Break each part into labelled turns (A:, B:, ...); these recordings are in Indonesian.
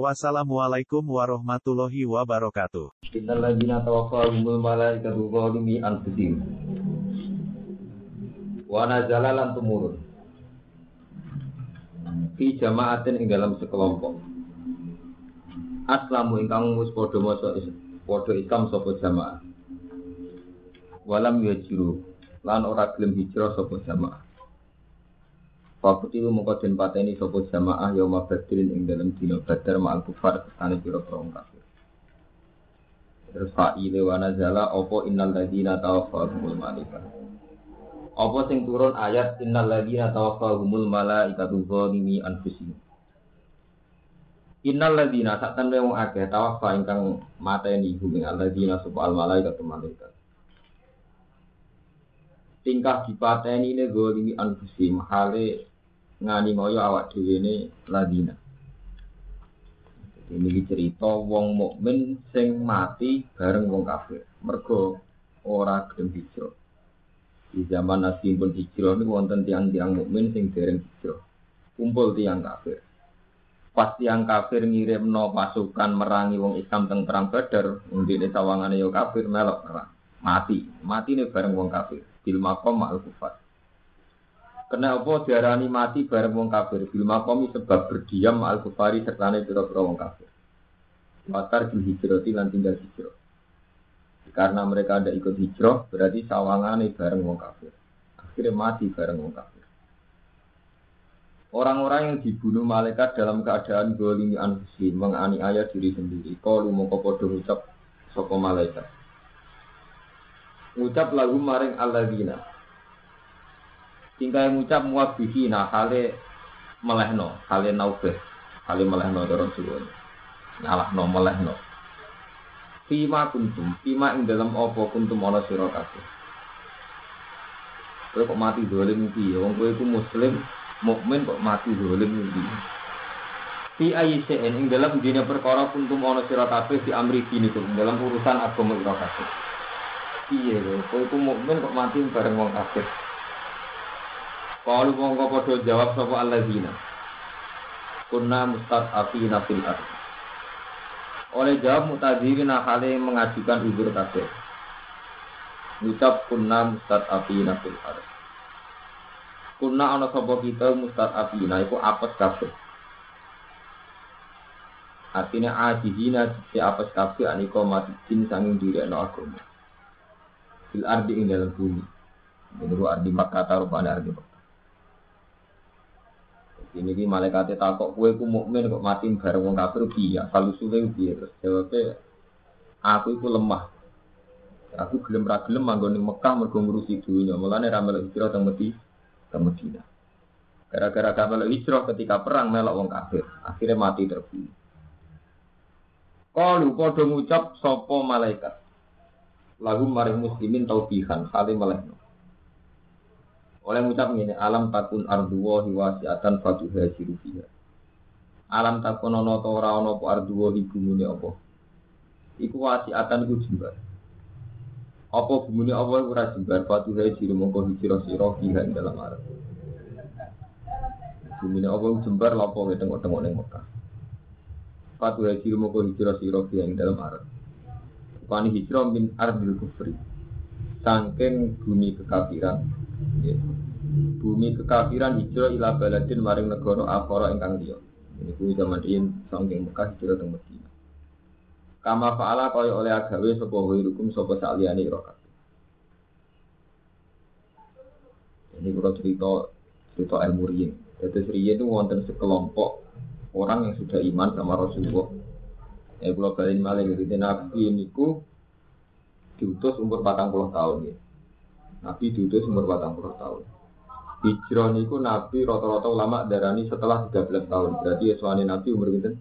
A: Wassalamualaikum warahmatullahi wabarakatuh.
B: Innal ladzina tawaffahumul malaikatu zalimi anfusihim. Wa nazala lan tumurun. Fi jama'atin ing dalam sekelompok. Aslamu ingkang wis padha maca padha Islam sapa jamaah. Walam yajiru lan ora gelem hijrah sapa jamaah. Fakuti lu mongko den pateni sapa jamaah yauma badrin ing dalam dina badar ma'al kufar kesane pira-pira wong kafir. Terus fa'ile wa nazala apa innal ladzina tawaffahumul malaika. Apa sing turun ayat innal ladzina tawaffahumul malaikatu zalimi anfusihim. Innal ladzina sak temne wong akeh tawaffa ingkang mateni hum ing alladzina subhal malaikatu malaikat. Tingkah dipateni ne zalimi anfusihim hale ngani ngoyo awak dhewe ne ladina. Ini cerita wong mukmin sing mati bareng wong kafir. Mergo ora gelem hijrah. Di zaman Nabi pun hijrah ini wonten tiang-tiang mukmin sing dereng hijrah. Kumpul tiang kafir. Pas tiang kafir ngirim no pasukan merangi wong Islam teng perang Badar, undi sawangane yo kafir melok perang. Mati, mati nih bareng wong kafir. Bil makom ma'al. Kenapa diarani mati bareng wong kafir? Bil makomi sebab berdiam al kufari sertane pira-pira wong kafir. Watar bil hijrati lan tinggal hijrah. Karena mereka ada ikut hijrah, berarti sawangane bareng wong kafir. Akhirnya mati bareng wong kafir. Orang-orang yang dibunuh malaikat dalam keadaan golimi anfusi, menganiaya diri sendiri. Kalau mau podo ucap soko malaikat. Ucap lagu maring alladzina tinggal ngucap muwabihi nah hale melehno hale naubeh hale melehno dorong suwun nyalahno melehno Fima kuntum, fima ing dalam opo kuntum ana sira kabeh. Kowe kok mati dolim iki, wong kowe iku muslim, mukmin kok mati dolim iki. Fi ayyi'in ing dalam dina perkara kuntum ana sira kabeh di amri dini ing dalam urusan agama ira kabeh. Piye lho, kowe iku mukmin kok mati bareng wong kafir. Kalau mongko padha jawab sapa alladzina. Kunna mustad'afina fil ardh. Oleh jawab mutadzirina hale mengajukan uzur kabeh. Ngucap kunna mustad'afina fil ardh. Kunna ana sapa kita mustad'afina iku apes kabeh. Artinya ajihina si apes kabeh aniko mati jin sanging direkno agama. Fil ardi ing dalam bumi. Ini ku ardi Makkah taruh pada ardi Makkah. Ini ki malaikat takok kue ku mukmin kok mati bareng wong kafir piye? Kalau suwe piye terus jawabnya aku itu lemah. Aku gelem ra gelem manggon ning Mekah mergo ngurusi dunya. Mulane ra melok hijrah teng Medina. Teng Medina. Gara-gara gak melok hijrah ketika perang melok wong kafir, akhirnya mati terbunuh. Kalu padha ngucap sapa malaikat. Lagu maring muslimin taubihan kali melehno. Oleh ngucap ini alam takun arduwa hiwasiatan fatuha fiha. Alam takun ono to ora ono po arduwa bumune apa? Iku wasiatan iku jembar. Apa bumune apa iku ora jembar fatuha jiru mongko hijrah sira fiha ing dalam arep. Bumune apa jembar lapo tengok-tengok ning Mekah. Fatuha jiru mongko hijrah sira fiha ing dalam arep. Pani hijrah min ardil kufri. Sangking bumi kekafiran. Bumi kekafiran hijrah ila baladin maring negara akhara ingkang liya. Ini kuwi zaman in saking Mekah hijrah teng Madinah. Kama fa'ala kaya oleh agawe sapa hukum sapa saliyane ira. Ini kula cerita cerita ilmu riyin. Jadi riyin itu wonten sekelompok orang yang sudah iman sama Rasulullah. Ya kula balik malih gitu Nabi niku diutus umur 40 tahun ya. Nabi diutus umur 40 tahun. Hijrah niku Nabi rata-rata ulama darani setelah 13 tahun. Berarti Yeswani Nabi umur pinten?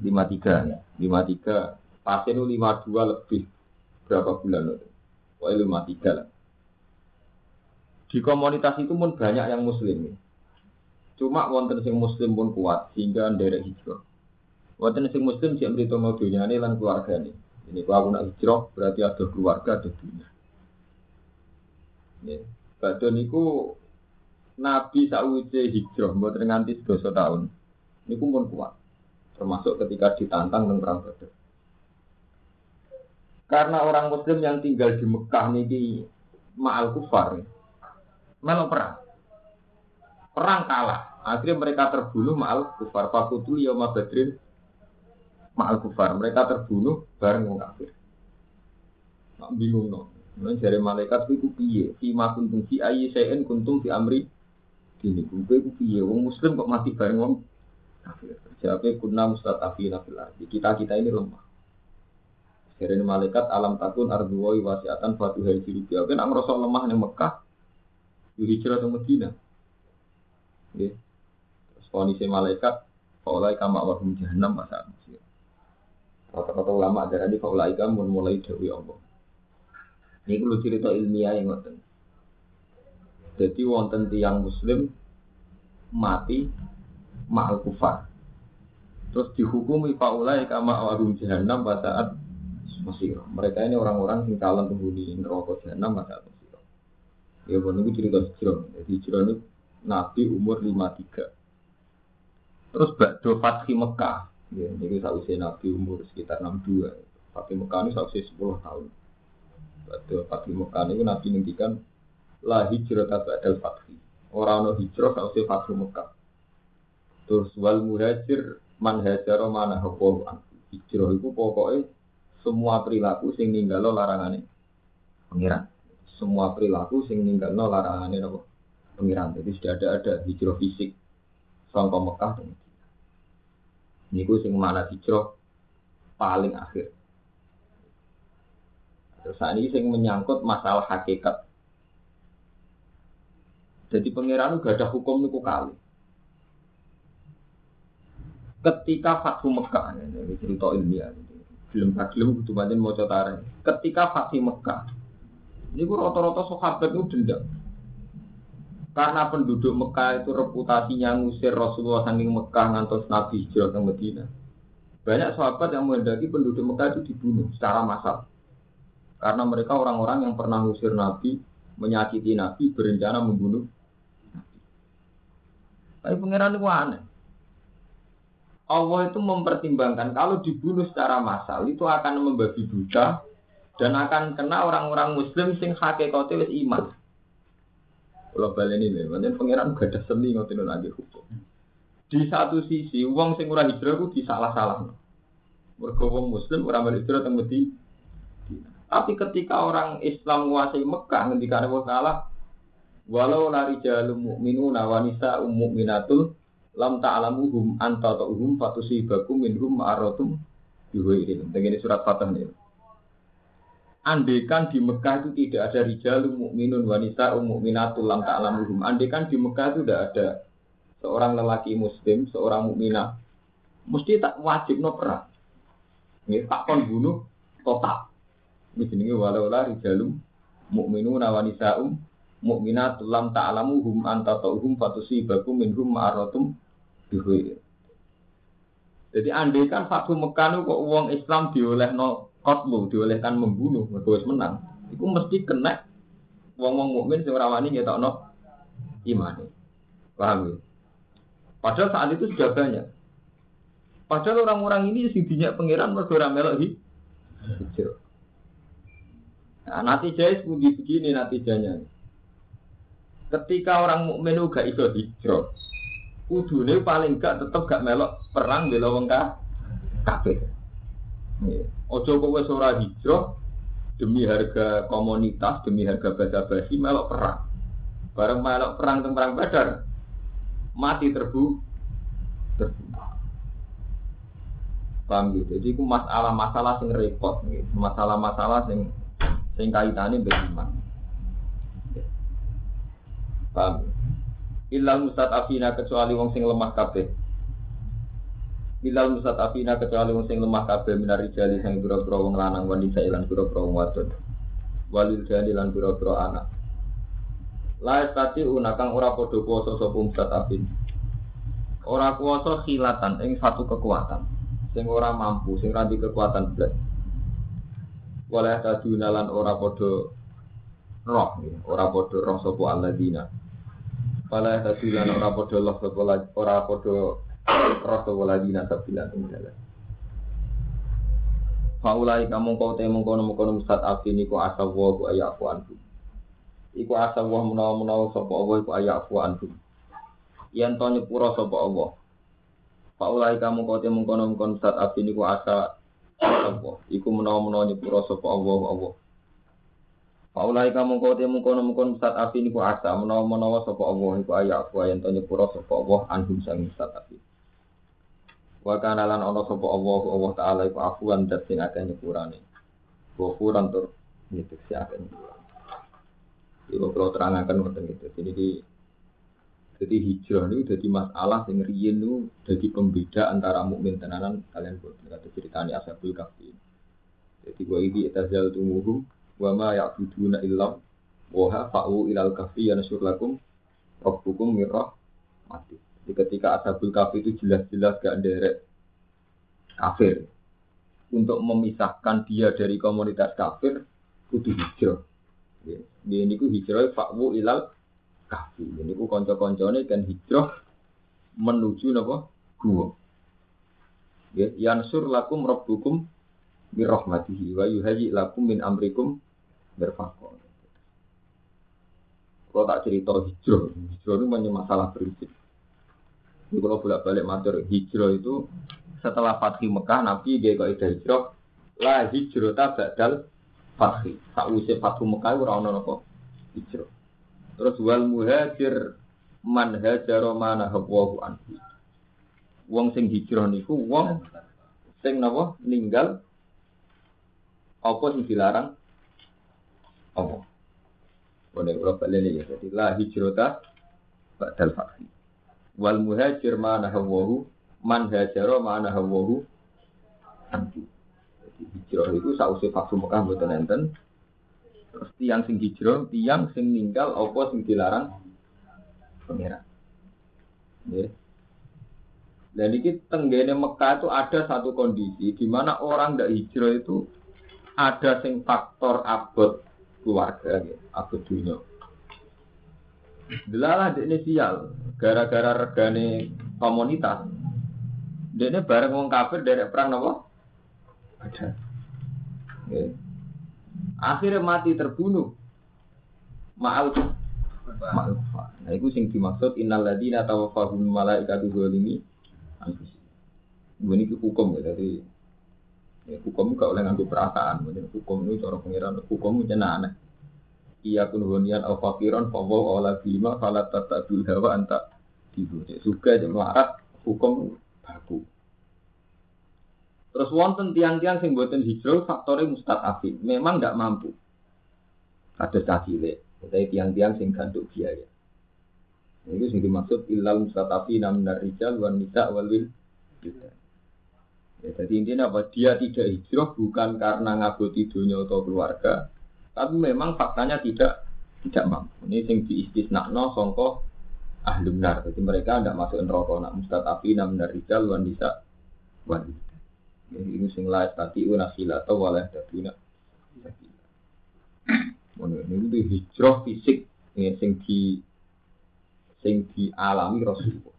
B: 53 ya. 53 pasien 52 lebih berapa bulan itu? Lima tiga lah. Di komunitas itu pun banyak yang muslim. Cuma wonten sing muslim pun kuat sehingga nderek hijrah. Wonten sing muslim sing mrito mau dunyane lan keluargane. Ini kalau aku nak hijrah berarti ada keluarga ada dunia. Ya. Badon niku Nabi sakwise hijrah mboten nganti sedoso tahun. Niku pun kuat. Termasuk ketika ditantang dengan perang Badar. Karena orang muslim yang tinggal di Mekah niki ma'al kufar. Melo perang. Perang kalah. Akhirnya mereka terbunuh ma'al kufar. Fakutul yauma badrin ma'al kufar. Mereka terbunuh bareng wong kafir. Nak bingung no. Nah, dari malaikat itu piye? Ma kuntum fi ayyi syai'in kuntum fi amri dini kuwe ku piye? Wong muslim kok mati bareng wong kafir. Jawabnya kunna mustatafina fil ardi. Kita-kita ini lemah. Dari malaikat alam takun ardu wa wasiatan fatu hijri. Oke, nak merasa lemah ning Mekah, hijrah ke Medina. Nggih. Terus kondisi malaikat, faulai kama wahum jahannam masa masih. Kata-kata ulama darah di faulai kamu mulai dari Allah. Ini perlu cerita ilmiah yang ngoten. Jadi wonten tiang muslim mati ma'al kufar. Terus dihukumi faulai kama wahum jahannam pada saat Mesir. Mereka ini orang-orang yang calon penghuni neraka jahanam pada Mesir. Ya, pun itu cerita hijrah. Jadi hijrah ini Nabi umur 53. Terus Bakdo Fathi Mekah. Ya, ini sausai Nabi umur sekitar 62. Fathi Mekah ini sausai 10 tahun. Bakdo Fathi Mekah ini Nabi ngintikan la hijrah ba'dal Fathi. Orang no hijrah sausai Fathi Mekah. Terus wal muhajir man hajaro mana hukum hijrah itu pokoknya semua perilaku sing ninggalo larangane pengiran. Semua perilaku sing ninggalo larangane apa? Pengiran. Jadi sudah ada ada hijrah fisik sangka Mekah dan. Niku sing mana hijrah paling akhir. Terus saat ini sing menyangkut masalah hakikat. Jadi pengiran gak ada hukum niku kali. Ketika Fathu Mekah, ini cerita ilmiah, belum belum kudu pancen maca tareh. Ketika Fatih Mekah, ini rata-rata sahabat itu dendam. Karena penduduk Mekah itu reputasinya ngusir Rasulullah saking Mekah ngantos Nabi hijrah ke Medina. Banyak sahabat yang menghendaki penduduk Mekah itu dibunuh secara massal. Karena mereka orang-orang yang pernah ngusir Nabi, menyakiti Nabi, berencana membunuh Nabi. Tapi pangeran itu aneh. Allah itu mempertimbangkan kalau dibunuh secara massal itu akan membabi buta dan akan kena orang-orang muslim sing hakikate wis iman. Kalau balen ini, macam pangeran gak ada seni ngotin lagi hukum. Di satu sisi, uang sing ora hijrah itu disalah-salah. Mergo muslim ora hijrah Medina. Tapi ketika orang Islam menguasai Mekah ngendikane Allah Taala walau lari jalum mu'minuna wa nisa'um mu'minatul lam ta'lamuhum anta ta'uhum fatusibakum minhum ma'aratum bihuirin. Begini surat Fatah nih. Andekan di Mekah itu tidak ada rijalun mukminun wanita mukminatul lam ta'lamuhum. Andekan di Mekah itu tidak ada seorang lelaki muslim, seorang mukminah. Mesti tak wajib no perang. Ini tak kon bunuh total. Ini jenenge walau la rijalun mukminun wanita mukminatul lam ta'lamuhum anta ta'uhum fatusibakum minhum ma'aratum bihuir. Jadi andai kan Fatu Mekah kok uang Islam dioleh no kotlu, diolehkan membunuh, mereka menang. Itu mesti kena wong-wong mukmin sing ora wani ngetokno iman. Paham ya? Padahal saat itu sudah banyak. Padahal orang-orang ini sing dinyak pangeran mergo melok. Nah, nanti jais begini begini nanti janya. Ketika orang mukmin gak iso hijrah, kudune paling gak tetep gak melok perang bela wong kafir. Ojo kok wis ora hijrah demi harga komunitas, demi harga basa-basi melok perang. Bareng melok perang teng perang Badar mati terbu terbunuh. Paham gitu. Jadi itu masalah-masalah sing repot gitu. Masalah-masalah sing sing kaitane beriman. Paham? Ilal afina kecuali wong sing lemah kabeh. Ilal afina kecuali wong sing lemah kabeh minari jali sing pira-pira wong lanang wanita ilan pira-pira wong wadon. walil jani lan biro-biro anak. La tadi unakang ora padha kuwasa sapa mustadafin. Ora kuwasa khilatan ing satu kekuatan. Sing ora mampu, sing ra kekuatan blas. Wala tadi lan ora padha roh, ora padha roh sapa alladzina. Wala tadi lan ora padha roh sapa ora padha roh sapa alladzina sabila ing dalan. Faulai kamu kau temu kono kono mustadafin iku asawu ku ayaku antum iku asa wa menawa-menawa sapa Allah iku ayafu antum yen to nyepura sapa Allah Paulai kamu kau temu kono mengkono saat api niku asa sapa iku menawa-menawa nyepuro sapa Allah Allah Paulai kamu kau dia mungkin kau mungkin saat api ini asa menawa menawa sopo Allah ku ayah ku ayah tanya pura sopo Allah anhum sang saat api. Wakan alan ono sopo Allah Allah taala iku aku an dat sing akan nyepurane. Bukuran tur nyetik si akan nyepurane. Ibu kalau terangkan waktu itu jadi jadi hijrah itu jadi masalah yang riyen itu jadi pembeda antara mukmin tenanan kalian buat kata ceritanya ashabul kahfi. Jadi gua ini etazal tumuhu wa ma ya'buduna illam wa fa'u ilal kahfi yanasur lakum rabbukum mirrah mati. Jadi ketika ashabul kahfi itu jelas-jelas gak derek kafir untuk memisahkan dia dari komunitas kafir kudu hijrah dia ini ku hijrah fakwu ilal kahfi. Ini ku konco-koncone kan hijrah menuju napa gua. Ya, yansur lakum rabbukum birahmatihi wa yuhayyi lakum min amrikum berfakor. Kalau tak cerita hijrah, hijrah itu banyak masalah prinsip. Ini kalau bolak balik matur hijrah itu setelah Fatih Mekah Nabi dia kok hijrah lah hijrah tak badal fathi. Sakwise Fathu Mekah ora ana napa hijrah. Terus wal muhajir man hajara mana hawahu anhu. Wong sing hijrah niku wong sing napa ninggal apa sing dilarang apa. Boleh kalau balik ya, jadi la hijrota ba'dal fathi. Wal muhajir mana hawahu man hajara mana hawahu anhu hijrah itu sausi faksu Mekah mboten enten. Terus tiang sing hijrah, tiang sing ninggal apa sing dilarang pengiran. Ya. Dan ini tenggene Mekah itu ada satu kondisi di mana orang tidak hijrah itu ada sing faktor abot keluarga, ya, abot dunia. Delalah di inisial, gara-gara regane komunitas. Dia bareng wong kafir dari perang nopo ada. Akhirnya mati terbunuh. Ma'al Ma'al Nah itu sing dimaksud innal ladina tawaffahum malaikatu zalimi anfusi. Ini hukum ya dari ya, hukum gak oleh nganggo perasaan, hukum itu cara pengiran hukum itu aneh. Iya pun hunian al fakiron fawaw ala bima falat tatabul hawa anta dibu. Suka hukum baku. Terus wonten tiang-tiang sing buatin hijrah faktornya mustadafin. Memang nggak mampu. Ada cacile. Jadi tiang-tiang sing ganduk biaya. Itu sing dimaksud ilal mustadafi namnar rijal wan nisa wal wil. Ya, jadi intinya apa? Dia tidak hijrah bukan karena ngaboti dunia atau keluarga, tapi memang faktanya tidak tidak mampu. Ini sing diistisnakno songko ahli benar. Jadi mereka tidak masuk neraka. Nak mustatafi namnar rijal wan nisa wil. Ini sing la tadi una atau wala daduna. Ngono ini hijrah fisik sing di sing dialami Rasulullah.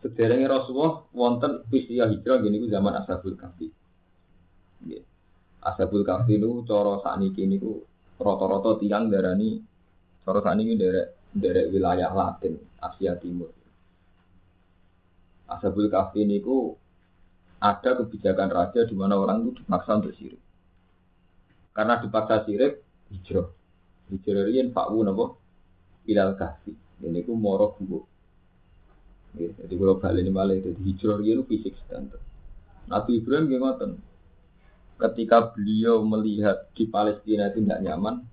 B: Sederenge Rasulullah wonten peristiwa hijrah gini ku zaman Ashabul Kahfi. Nggih. Ashabul Kahfi niku cara sakniki niku rata-rata tiang darani cara sakniki derek derek wilayah Latin, Asia Timur. Ashabul Kahfi niku ada kebijakan raja di mana orang itu dipaksa untuk sirik. Karena dipaksa sirik, hijrah. Hijrah ini fakwu nabo ilal kasih. Ini ku moro gua. Jadi kalau balik ini malah jadi hijrah ini fisik standar. Nabi Ibrahim gimana? Ketika beliau melihat di Palestina itu tidak nyaman,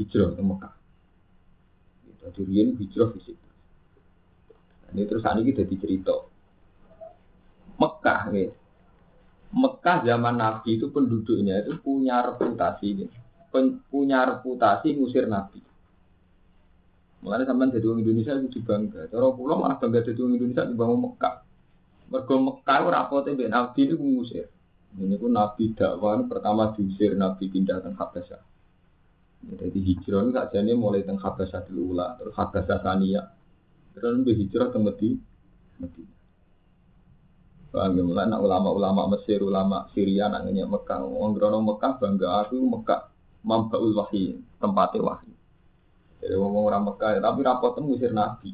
B: hijrah ke Mekah. Jadi dia hijrah fisik. Ini terus ini jadi cerita Mekah ya. Mekah zaman Nabi itu penduduknya itu punya reputasi, punya reputasi ngusir Nabi. Mulanya sampai jadi orang Indonesia itu bangga. Cara pulau malah bangga jadi orang Indonesia di bawah Mekah. Mergo Mekah ora rapote mbek Nabi itu ngusir. Ini pun Nabi dakwah pertama diusir Nabi pindah ke Habasyah. Jadi hijrah ini jadi mulai teng Habasyah dulu lah, terus Habasyah Sania. Terus hijrah ke Medina. Paham ya, mulai ulama-ulama Mesir, ulama Syria, nangnya Mekah. Orang Grono Mekah bangga aku Mekah mambaul wahyi, tempatnya wahyi. Jadi ngomong orang Mekah, tapi rapot ngusir Nabi.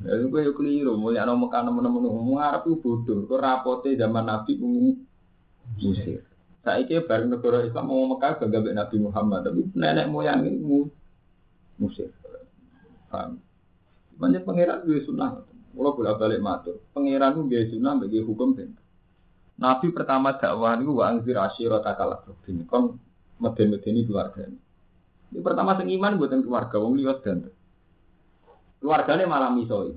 B: Ya itu gue keliru, mulia nama Mekah teman-teman ngomong Arab itu bodoh. Kau rapotnya zaman Nabi ngusir. Saya kira baru negara Islam mau Mekah bangga Nabi Muhammad, tapi nenek moyang ini ngusir. Paham? Banyak pangeran gue sunnah. Kalau boleh balik matur, pangeran itu gue sunnah bagi hukum ben. Nabi pertama dakwah itu wa angzir asyirata kalak ini kon meden-medeni keluarga. Ini pertama sing iman buatan keluarga wong liwat dan keluarganya malah misoi.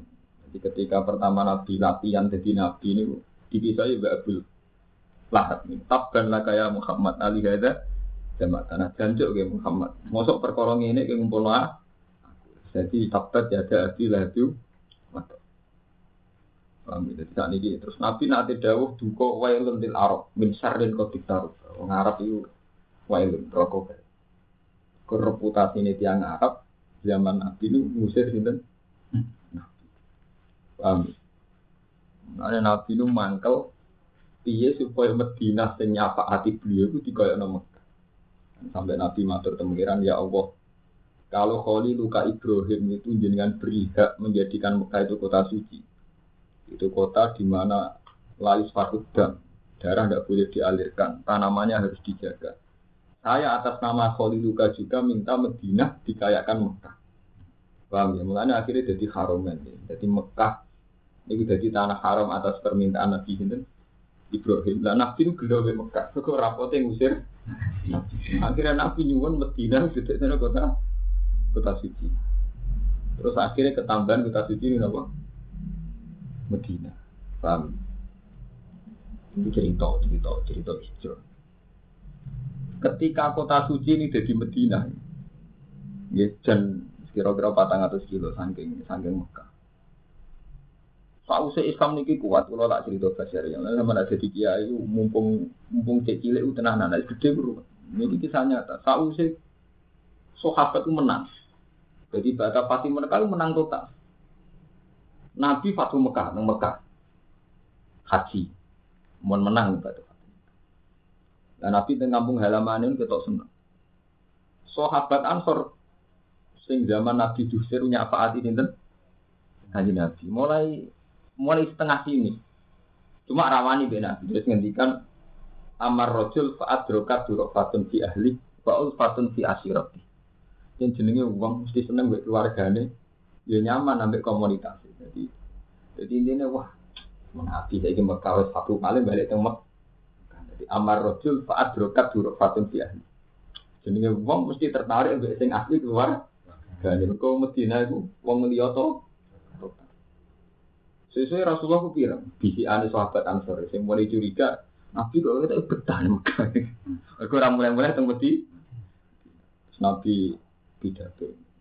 B: Jadi ketika pertama Nabi latihan jadi Nabi ini dipisah ya Abdul Lahab ini. Tabban lah kayak Muhammad Ali Hada jamaah tanah jancuk kayak Muhammad. Mosok perkorong ini kayak ngumpul lah. Jadi tabat ya ada Abi Lahab? Jadi saat ini terus Nabi nanti dawuh duko wailun til Arab min syarrin qadik taruf. Wong Arab itu wailun rokok. Ke reputasi ini tiang Arab zaman Nabi itu ngusir sinten? Nabi. Paham ya? Nah, Nabi itu mangkel piye supaya Madinah sing hati beliau itu dikoyokno Mekah. Sampai Nabi matur temengiran ya Allah, kalau Kholi luka Ibrahim itu jenengan beri hak menjadikan Mekah itu kota suci itu kota di mana lais dam, darah tidak boleh dialirkan, tanamannya harus dijaga. Saya atas nama Khaliluka juga minta Medina dikayakan Mekah. Paham ya? Mulanya akhirnya jadi haromen. Ya. Jadi Mekah ini jadi tanah haram atas permintaan Nabi Hinten Ibrahim. Lah Nabi itu gelo Mekah. Kok rapotnya ngusir. Akhirnya Nabi nyuwun Medina sana kota kota suci. Terus akhirnya ketambahan kota suci ini apa? Medina. Paham? Ini cerita, cerita, cerita hijrah. Ketika kota suci ini jadi Medina, ya dan kira-kira patang atas kilo saking saking Mekah. Sausai Islam niki kuat, kalau tak cerita basar yang lain sama jadi kiai, mumpung mumpung cek itu tenanan, gede bro. Ini kisah nyata. Sausai sahabat itu menang. Jadi bata pasti mereka menang total. Nabi Fatu Mekah, nang Mekah. Haji. Mohon menang ibadah. Dan Nabi teng kampung halaman ini ketok seneng. Sahabat Ansor sing zaman Nabi Dusir ini ten? Haji Nabi. Mulai mulai setengah sini. Cuma rawani be Nabi. Ngendikan amar rojul faat drokat durok fatun fi ahli faul fatun fi asirati. Yang jenenge uang mesti seneng buat keluargane, ya nyaman ambek komunitas. Jadi, jadi intinya wah, mengapi saya ingin Mekah satu kali balik Mekah. Jadi amar rojul faat drokat duruk fatun ahli. Jadi wong mesti tertarik untuk sing asli keluar. Dan kau Medina itu wong ngeliyoto. Sesuai Rasulullah aku bilang, bisi ane sahabat Ansor, yang mulai curiga, Nabi kok kita betah nih Mekah. Aku orang mulai-mulai teng Nabi pidato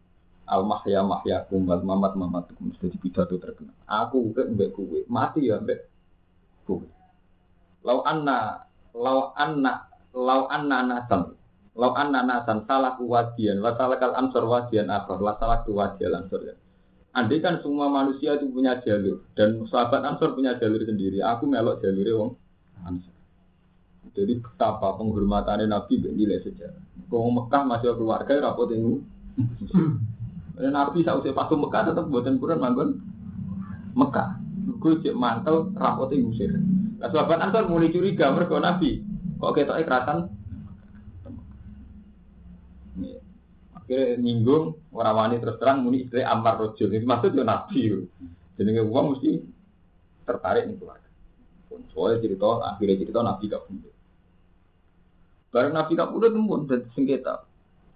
B: al mahya mahya kumbal mamat mamat mesti pidato terkenal. Aku mbek mbek kowe, mati ya mbek kowe. Lau anna lau anna lau anna nasan lau anna nasan salah wadian wa salakal ansor wadian akhir la salah wadian ansor ya. Andai kan semua manusia itu punya jalur dan sahabat ansor punya jalur sendiri. Aku melok jalur wong ansor. Jadi betapa penghormatannya Nabi nilai sejarah. Kau Mekah masih keluarga rapot ini. Dan Nabi sausai patu Mekah tetap buatan Quran manggon Mekah. Gue cek mantel rapotnya ngusir. Nah, sahabat Ansar mulai curiga mereka Nabi. Kok kita ikratan? Akhirnya nyinggung orang wani terus terang muni istri Ammar Rojul. Ini maksudnya Nabi. Jadi uang mesti tertarik nih keluarga. Soalnya cerita akhirnya cerita Nabi gak punya. Bareng Nabi gak punya tembun dan sengketa.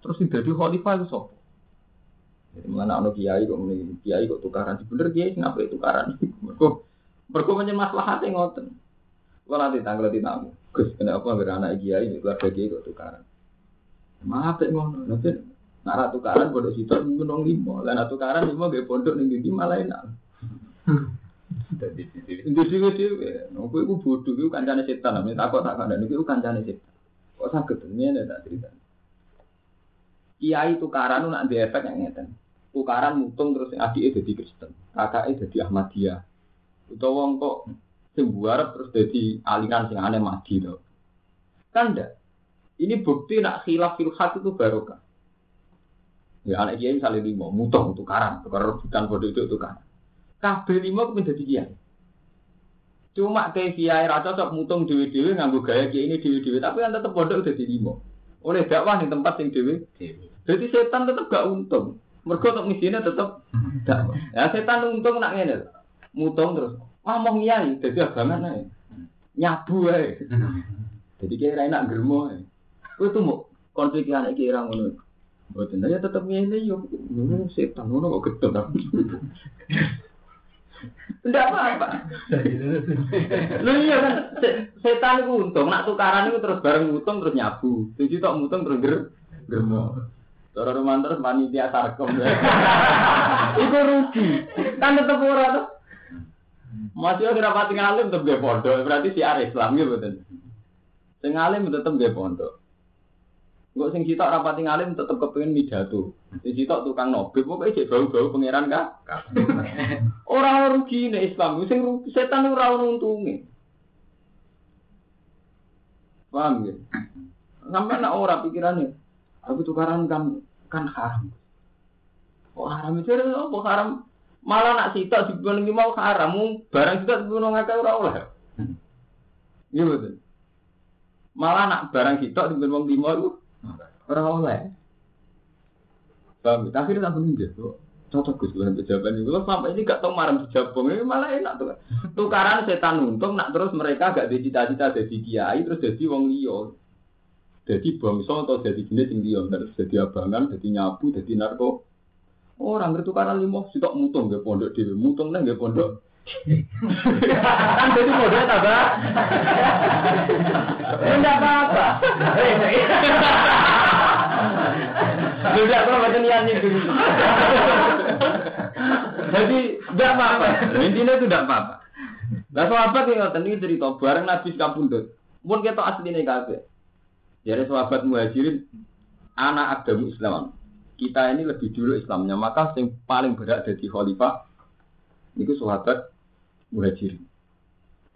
B: Terus jadi khalifah itu sopo. Jadi mana anak kiai kok mending kiai kok tukaran. Bener kiai kenapa itu tukaran? Mereka punya masalah hati ngoten. Kalau nanti tanggal di tamu, Gus kenapa nggak anak kiai keluarga kiai kok tukaran? Maaf ya ngono, nanti nak tukaran bodoh situ menung limo, dan tukaran limo gak pondok nih di malah enak. Itu sih sih, aku itu bodoh itu kancane setan, namanya takut tak ada, itu kancane setan. Kok sakit ini ada tak cerita. Kiai tukaran nak di efek yang ngeten. Tukaran mutung terus adiknya jadi Kristen, kakaknya jadi Ahmadiyah. Utawa wong kok sing buarep terus jadi aliran sing aneh mati to. Kan ndak? Ini bukti nak khilaf fil itu barokah. Ya anak kiai misalnya lima, mutong tukaran, tukar rebutan bodoh itu tukaran. Kabeh lima kemudian jadi kiai. Cuma kayak kiai rata cocok mutung dewi dewi nganggu gaya kiai ini dewi dewi, tapi kan tetap bodoh udah jadi lima. Oleh dakwah di tempat yang dewi. Jadi setan tetap gak untung. Mereka untuk misinya tetap dakwah. Ya setan untung nak ngene. Mutung terus. Ngomong kiai, jadi abangan aja. Nyabu aja. Jadi kira enak germo. Itu tuh mau konflik anak kira ngono. Buatan ya tetap ngene yo. Ngono setan ngono kok gedhe ta. Tidak apa-apa. Lu iya kan setan itu untung, nak tukaran itu terus bareng untung terus nyabu. Tujuh tok mutung terus ger germo. Cara romantis panitia sarkom. Itu rugi. Kan tetep ora tuh. Masih ora rapati ngalim tetep ge pondok, berarti siar Islam gitu betul. Sing alim tetep ge pondok. Enggak sing sitok rapati ngalim tetep kepengin midatu. Sing sitok tukang nobe pokoke cek bau-bau pangeran ka. Ora rugi nek Islam, sing rugi setan ora untunge. Paham ya? Sampai nak ora pikirannya, aku tukaran kan kan haram. Oh haram itu apa haram? Malah nak sitok dibunuh mau haram, barang sitok dibunuh ngakak ora oleh. Iya betul. Malah nak barang sitok dibunuh wong lima itu ora oleh. Paham? Akhirnya tak bener tuh. Cocok Gus dengan jawaban sampai ini gak tau marah dijabung, ini malah enak tuh. Tukaran setan untung, nak terus mereka gak ada cita-cita jadi kiai, terus jadi wong liya. Jadi bangsa atau jadi jenis yang liya, terus jadi abangan, jadi nyabu, jadi narko. Orang bertukaran limo, sitok mutung gak pondok dewi, mutung neng gak pondok. kan jadi model tambah. Enggak apa-apa. Tidak pernah baca niatnya dulu. Jadi tidak apa-apa. Intinya itu tidak apa-apa. Nah sahabat yang ini cerita bareng Nabi Kapundut. Pun kita asli ini Jadi sahabat muhajirin anak agama Islam. Kita ini lebih dulu Islamnya, maka yang paling berat dari khalifah itu sahabat muhajirin.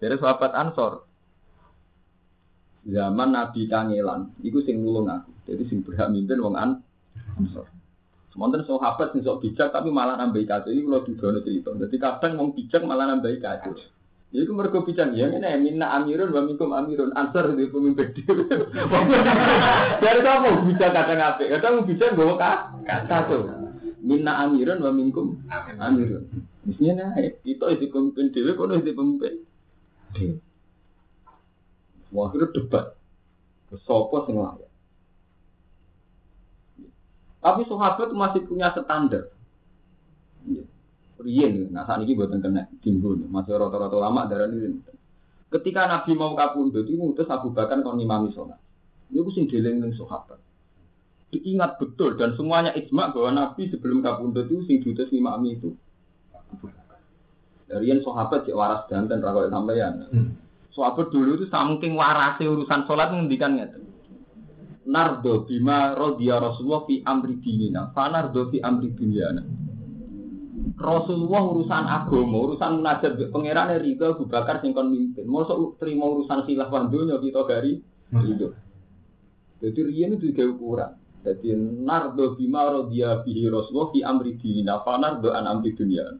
B: Jadi sahabat Ansor zaman Nabi Kangelan, itu sing nulung aku. Jadi sing berhak mimpin wong an Ansor. Sementara sahabat sing sok bijak tapi malah nambah kacau. Ini kalau didono cerita. Jadi kadang wong bijak malah nambah kacau. Jadi itu mereka bijak ya ini minna amirun wa minkum amirun ansar di pemimpin Dari kamu bijak kadang apa? Kadang bijak bawa kacau. Minna amirun wa minkum amirun. Misalnya nah, itu itu pemimpin dewi, kono itu pemimpin dewi. Wah, itu debat. Sopo sing layak. Tapi sahabat masih punya standar. Rien, nah saat ini buatan kena timbul, masih rata-rata lama darah ini. Ketika Nabi mau kapundut, itu ngutus Abu Bakar kon imami sholat. Ini aku sing deleng ning sahabat. Diingat betul dan semuanya ijma bahwa Nabi sebelum kapundut itu sing diutus imami itu Dari yang sahabat cek waras dan rakot sampeyan. Hmm. Sahabat dulu itu saking warase urusan sholat ngendikan ngeten nardo bima rodiya Rasulullah fi amri dinina, fa nardo fi amri dunyana. Rasulullah urusan agama, urusan munajat pangeran Ridho Abu Bakar sing kon mimpin. Mosok terima urusan khilafah dunya kita gari itu. Jadi riyen itu juga ukuran. Jadi nardo bima rodiya bihi Rasulullah fi amri dinina, fa nardo an amri dunyana.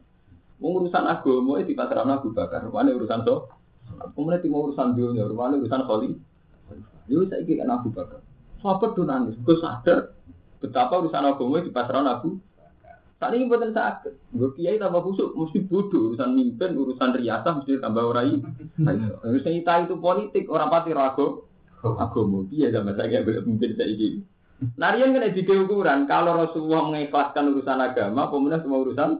B: Urusan agama itu dipasrahkan Abu Bakar, mana urusan so? Kemudian mau urusan dunia, mana urusan kholi. Itu saya kira Abu Bakar. Sahabat tuh nangis, gue sadar betapa urusan agama di pasaran aku. Saat ini buatan sakit, gue kiai tambah busuk, mesti bodoh urusan mimpin, urusan riasah mesti tambah orai. Urusan kita itu politik, orang pati ragu. Agama, iya sama saya kayak mimpin saya ini. Narian kan di ukuran, kalau Rasulullah mengikhlaskan urusan agama, pemenang semua urusan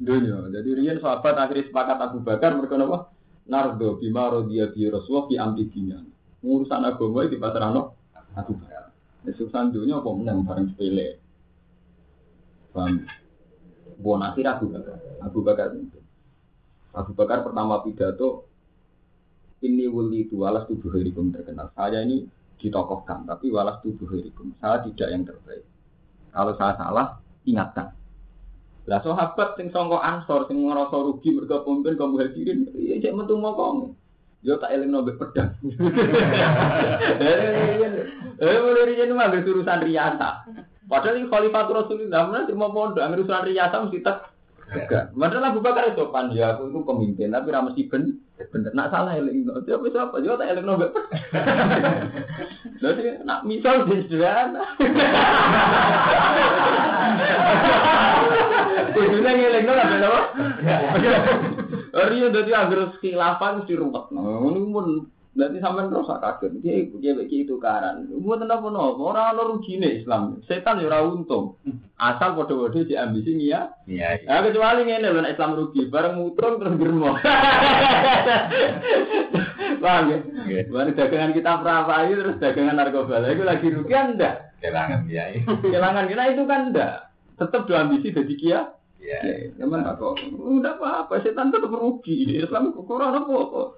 B: dunia. Jadi Rian sahabat akhirnya sepakat Abu Bakar, mereka apa? nardo bima rodiya bi rasulullah fi amri dinya. Urusan agama iki pasrahno Abu Bakar. Urusan dunya apa meneng bareng sepele. Paham? Bukan akhir Abu Bakar. Abu Bakar itu. Abu Bakar pertama pidato ini wuli itu walas tubuh hirikum terkenal. Saya ini ditokohkan, tapi walas tubuh hirikum. Saya tidak yang terbaik. Kalau saya salah, ingatkan. Lah sahabat sing sangka ansor sing ngrasa rugi mergo pemimpin kaum muhajirin, ya cek metu mokong. Yo tak eling nombek pedang. Eh, mulai riyen mah urusan riasa. Padahal ini Khalifatul Rasulullah, mana mau pondok, ambil urusan riasa mesti tak. Padahal Abu Bakar itu ya, aku itu pemimpin, tapi ramah si ben, bener. Nak salah eling, dia apa siapa? Dia tak eling. Jadi nak misal di sederhana. Kudunya ngeling no apa? Riyo dadi anggere khilafah mesti ruwet. Ngono pun Berarti sampai terus kaget. Dia dia bagi itu karan. Buat apa nopo? Orang orang rugi nih Islam. Setan ya untung. Asal bodoh-bodoh di ambisi ya. Iya. Nah, kecuali ini loh Islam rugi. Bareng mutung terus germo. Paham ya? Bareng dagangan kita perapai terus dagangan narkoba. Itu lagi rugi anda?
C: Kelangan ya.
B: Kelangan kita itu kan enggak. Tetap dua ambisi jadi kia.
C: Iya.
B: Teman kok. Udah apa-apa. Setan tetap rugi. Islam kurang apa-apa.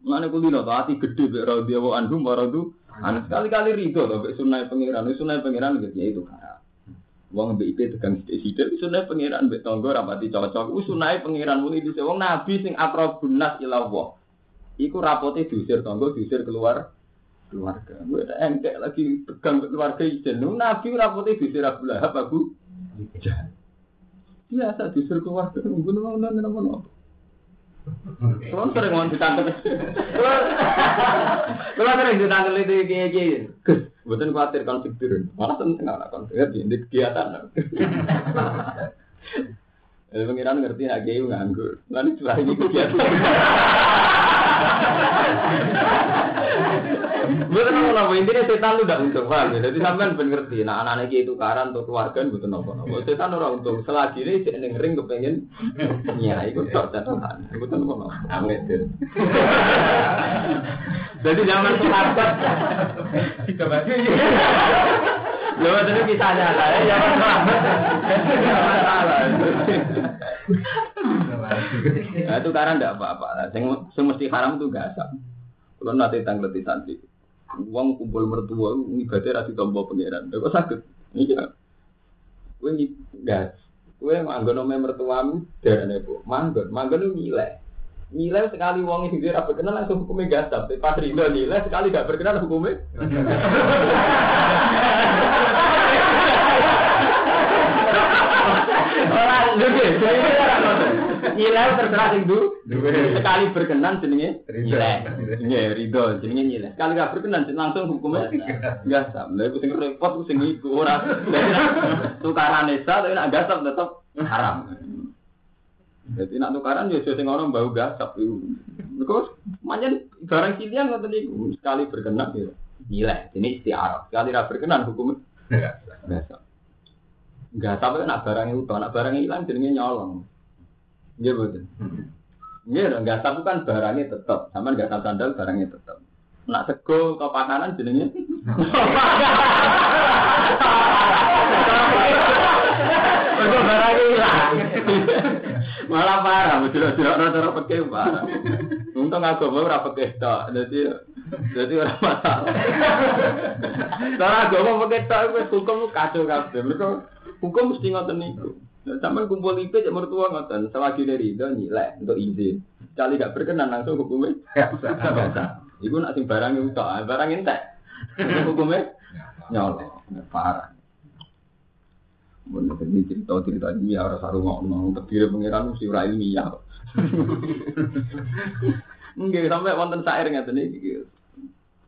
B: Mana kulino tuh hati gede be radhi wa anhum wa radu. Anak sekali-kali rido tuh be sunai pangeran, sunai pangeran gitu ya itu kan. Wong mbek iki tegang sithik-sithik sunai pangeran mbek tangga rapati cocok. Wis sunai pangeran muni dise wong nabi sing akrabun nas ila Allah. Iku rapote diusir tangga diusir keluar keluarga. Gue engkek lagi tegang keluarga ijen. Nabi rapote diusir Abu Lahab Abu Biasa diusir keluarga. Ngono ngono ngono. Kalau sering mau ditangkap, kalau sering ditangkap itu kayak gini, bukan khawatir konflik turun, malah tentang anak konflik di kegiatan. Jadi pengiran ngerti nak gay nganggur, lalu setelah ini kegiatan. Betul nopo intinya setan lu tidak untung paham ya. Jadi sampean ben ngerti, nah anak-anak itu karan untuk keluarga butuh nopo nopo. Setan orang untung. Selagi ini cek ning ring kepengen ya ikut tok catatan. Butuh nopo nopo. Amin. Jadi zaman sahabat kita bagi. Lho itu kisahnya saya zaman sahabat. Nah, itu karena tidak apa-apa. Yang mesti haram itu gak asap. Kalau nanti tanggal di santri, uang kumpul mertua, ibadah rasi tombol pangeran. Kok sakit? Iya. Gue gas. Gue manggon nama mertuamu dari nebo. Manggon, manggon itu nilai. Nilai sekali uang itu dia rapat kenal langsung hukumnya gas. Tapi pas nilai sekali gak berkenan hukumnya. Orang juga, jadi orang Nilai terserah sing du. Sekali berkenan jenenge nilai. Nggih, ridho jenenge nilai. Sekali gak berkenan langsung hukumnya biasa. Lha iku sing repot sing iku ora. Tukaran esa tapi nek gasap tetep haram. Jadi nak tukaran ya sing orang bau gasap iku. Mergo manjen barang silian ngoten niku sekali berkenan ya nilai. Ini istiarah. Sekali ra berkenan hukumnya biasa. Enggak sampai nak barang itu, nak barang hilang jadinya nyolong. Iya betul. Iya, enggak tahu kan barangnya tetap, sama tahu sandal barangnya tetap. Nak sego ke pakanan jenenge. Itu barangnya hilang. Malah parah, betul-betul rata-rata pakai parah. Untung aku mau ora pakai tok, jadi jadi orang masalah. Cara agama pakai tok, hukum kacau kabeh. Mereka hukum mesti ngoten niku. Sampai kumpul IP cek mertua ngoten, selagi dari itu nilai untuk izin. Kali gak berkenan langsung hukumnya biasa. Iku nak sing barang itu barang entek. Hukumnya nyolong, parah. Mun ini cerita cerita ini ya harus harus ngomong terdiri pengiran mesti ora ilmiah. Enggak sampai wonten syair ngaten iki.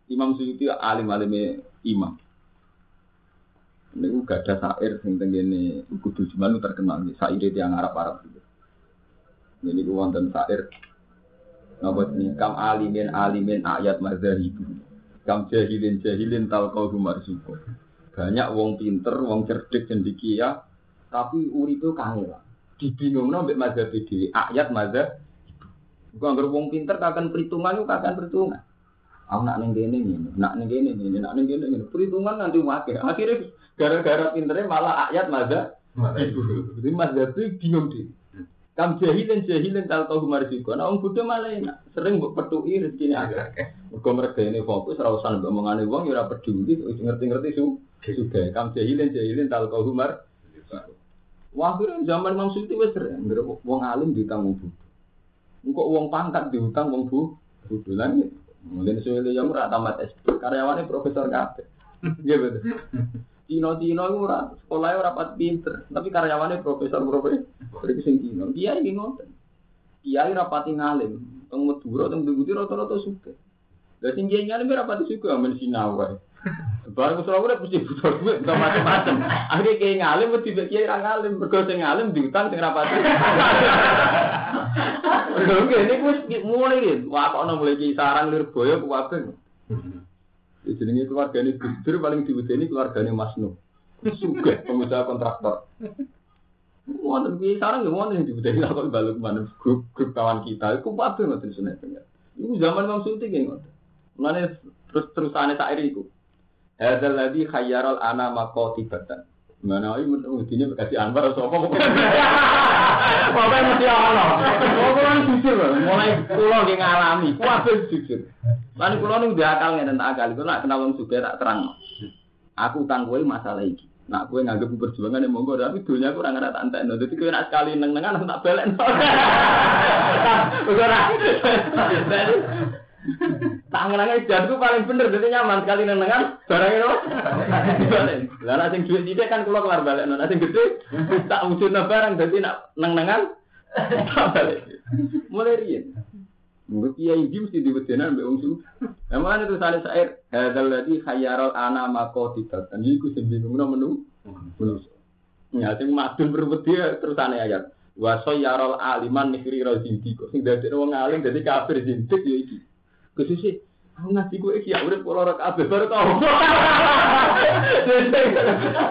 B: Imam Suyuti alim alime imam. Ini gak ada sair sing tenggene kudu cuman terkenal sair yang Arab Arab gitu. Ini gua wonten sair ngapa ini kam alimin alimin ayat mazhabibu. Kam jahilin jahilin tal kau marzuko. Banyak wong pinter, wong cerdik cendikia, tapi uripe kangelan. Dibingungno mbek mazhab dhewe, ayat mazhab Gua anggere wong pinter kakan perhitungan itu kakan perhitungan. Aku nak ning kene ngene, nak kene ngene, nak kene ngene. Perhitungan nanti wakil. Akhirnya gara-gara pinternya malah ayat maza. Jadi mas Zabi bingung deh. Kam jahilin jahilin tal kau humar juga. Nah, orang Buddha malah enak. Sering buat petui rezeki ini agak. Mereka mereka ini fokus, rawasan ngomongane wong, ya peduli, ngerti-ngerti su. Sudah. Kam jahilin jahilin tal kau humar. Wah, zaman Imam Suyuti wes sering. Wong alim diutang wong Buddha. Engkau wong pangkat diutang wong bu. Lagi. Mungkin suwe yang ora tamat SD. Karyawannya profesor kabeh. Iya betul. Cino-cino itu ora sekolahnya ora pat pinter, tapi karyawannya profesor-profesor. Iki sing Cino. Dia iki ngoten. Kiai rapati ngalim, teng Madura teng Budi rata-rata suka. Lah sing kiai ngalim rapati suka men sinau wae. Barang usul urip mesti butuh duit, butuh macam-macam. Akhirnya kiai ngalim mesti kiai ra ngalim, mergo sing ngalim diutang sing rapati. Mergo ini wis mulai iki, wah kok ono mulai kisaran Lirboyo kuwabe. Ya, jenenge keluargane Gus Dur paling diwedeni keluargane Mas Nuh. Sugih pengusaha kontraktor. Wonten piye sarang nggih wonten diwedeni lakon balik mana grup grup kawan kita. Iku kabeh ngoten pengen. Iku zaman Imam Suyuti nggih ngoten. Mulane terus terusane sair iku. Hadzal ladzi khayyaral ana maqatibatan. Mana ayo mestinya kasih Anwar atau apa? Pokoknya mesti Allah. Pokoknya jujur, mulai pulau dia ngalami, kuabe jujur. Lalu pulau ini udah akal nggak akal, itu nak kenal orang juga tak terang. Aku utang gue masalah ini. Nak gue nganggep perjuangan yang monggo, tapi dunia aku orang ngerti tante. Jadi gue nak sekali neng nengan aku tak belen. Gue Tangan-tangan jadku paling bener, jadi nyaman sekali nengan barang itu. Lah nek sing duit kan kula kelar balik, nek sing gede tak wujudna barang jadi nak neng-nengan balik. Mulai riyen. Mungkin kiai iki mesti diwedenan mbek wong su. Emang itu sale sair, hadzal ladzi khayyarul ana maqatibatan. Iku sing menu. Ya sing madun berwedi terus ane ayat. Wa sayyarul aliman nifri razindi kok sing dadi wong alim dadi kafir zindik ya iki. Khususnya, aku ngaji gue iki ya udah pola rek abe baru tau.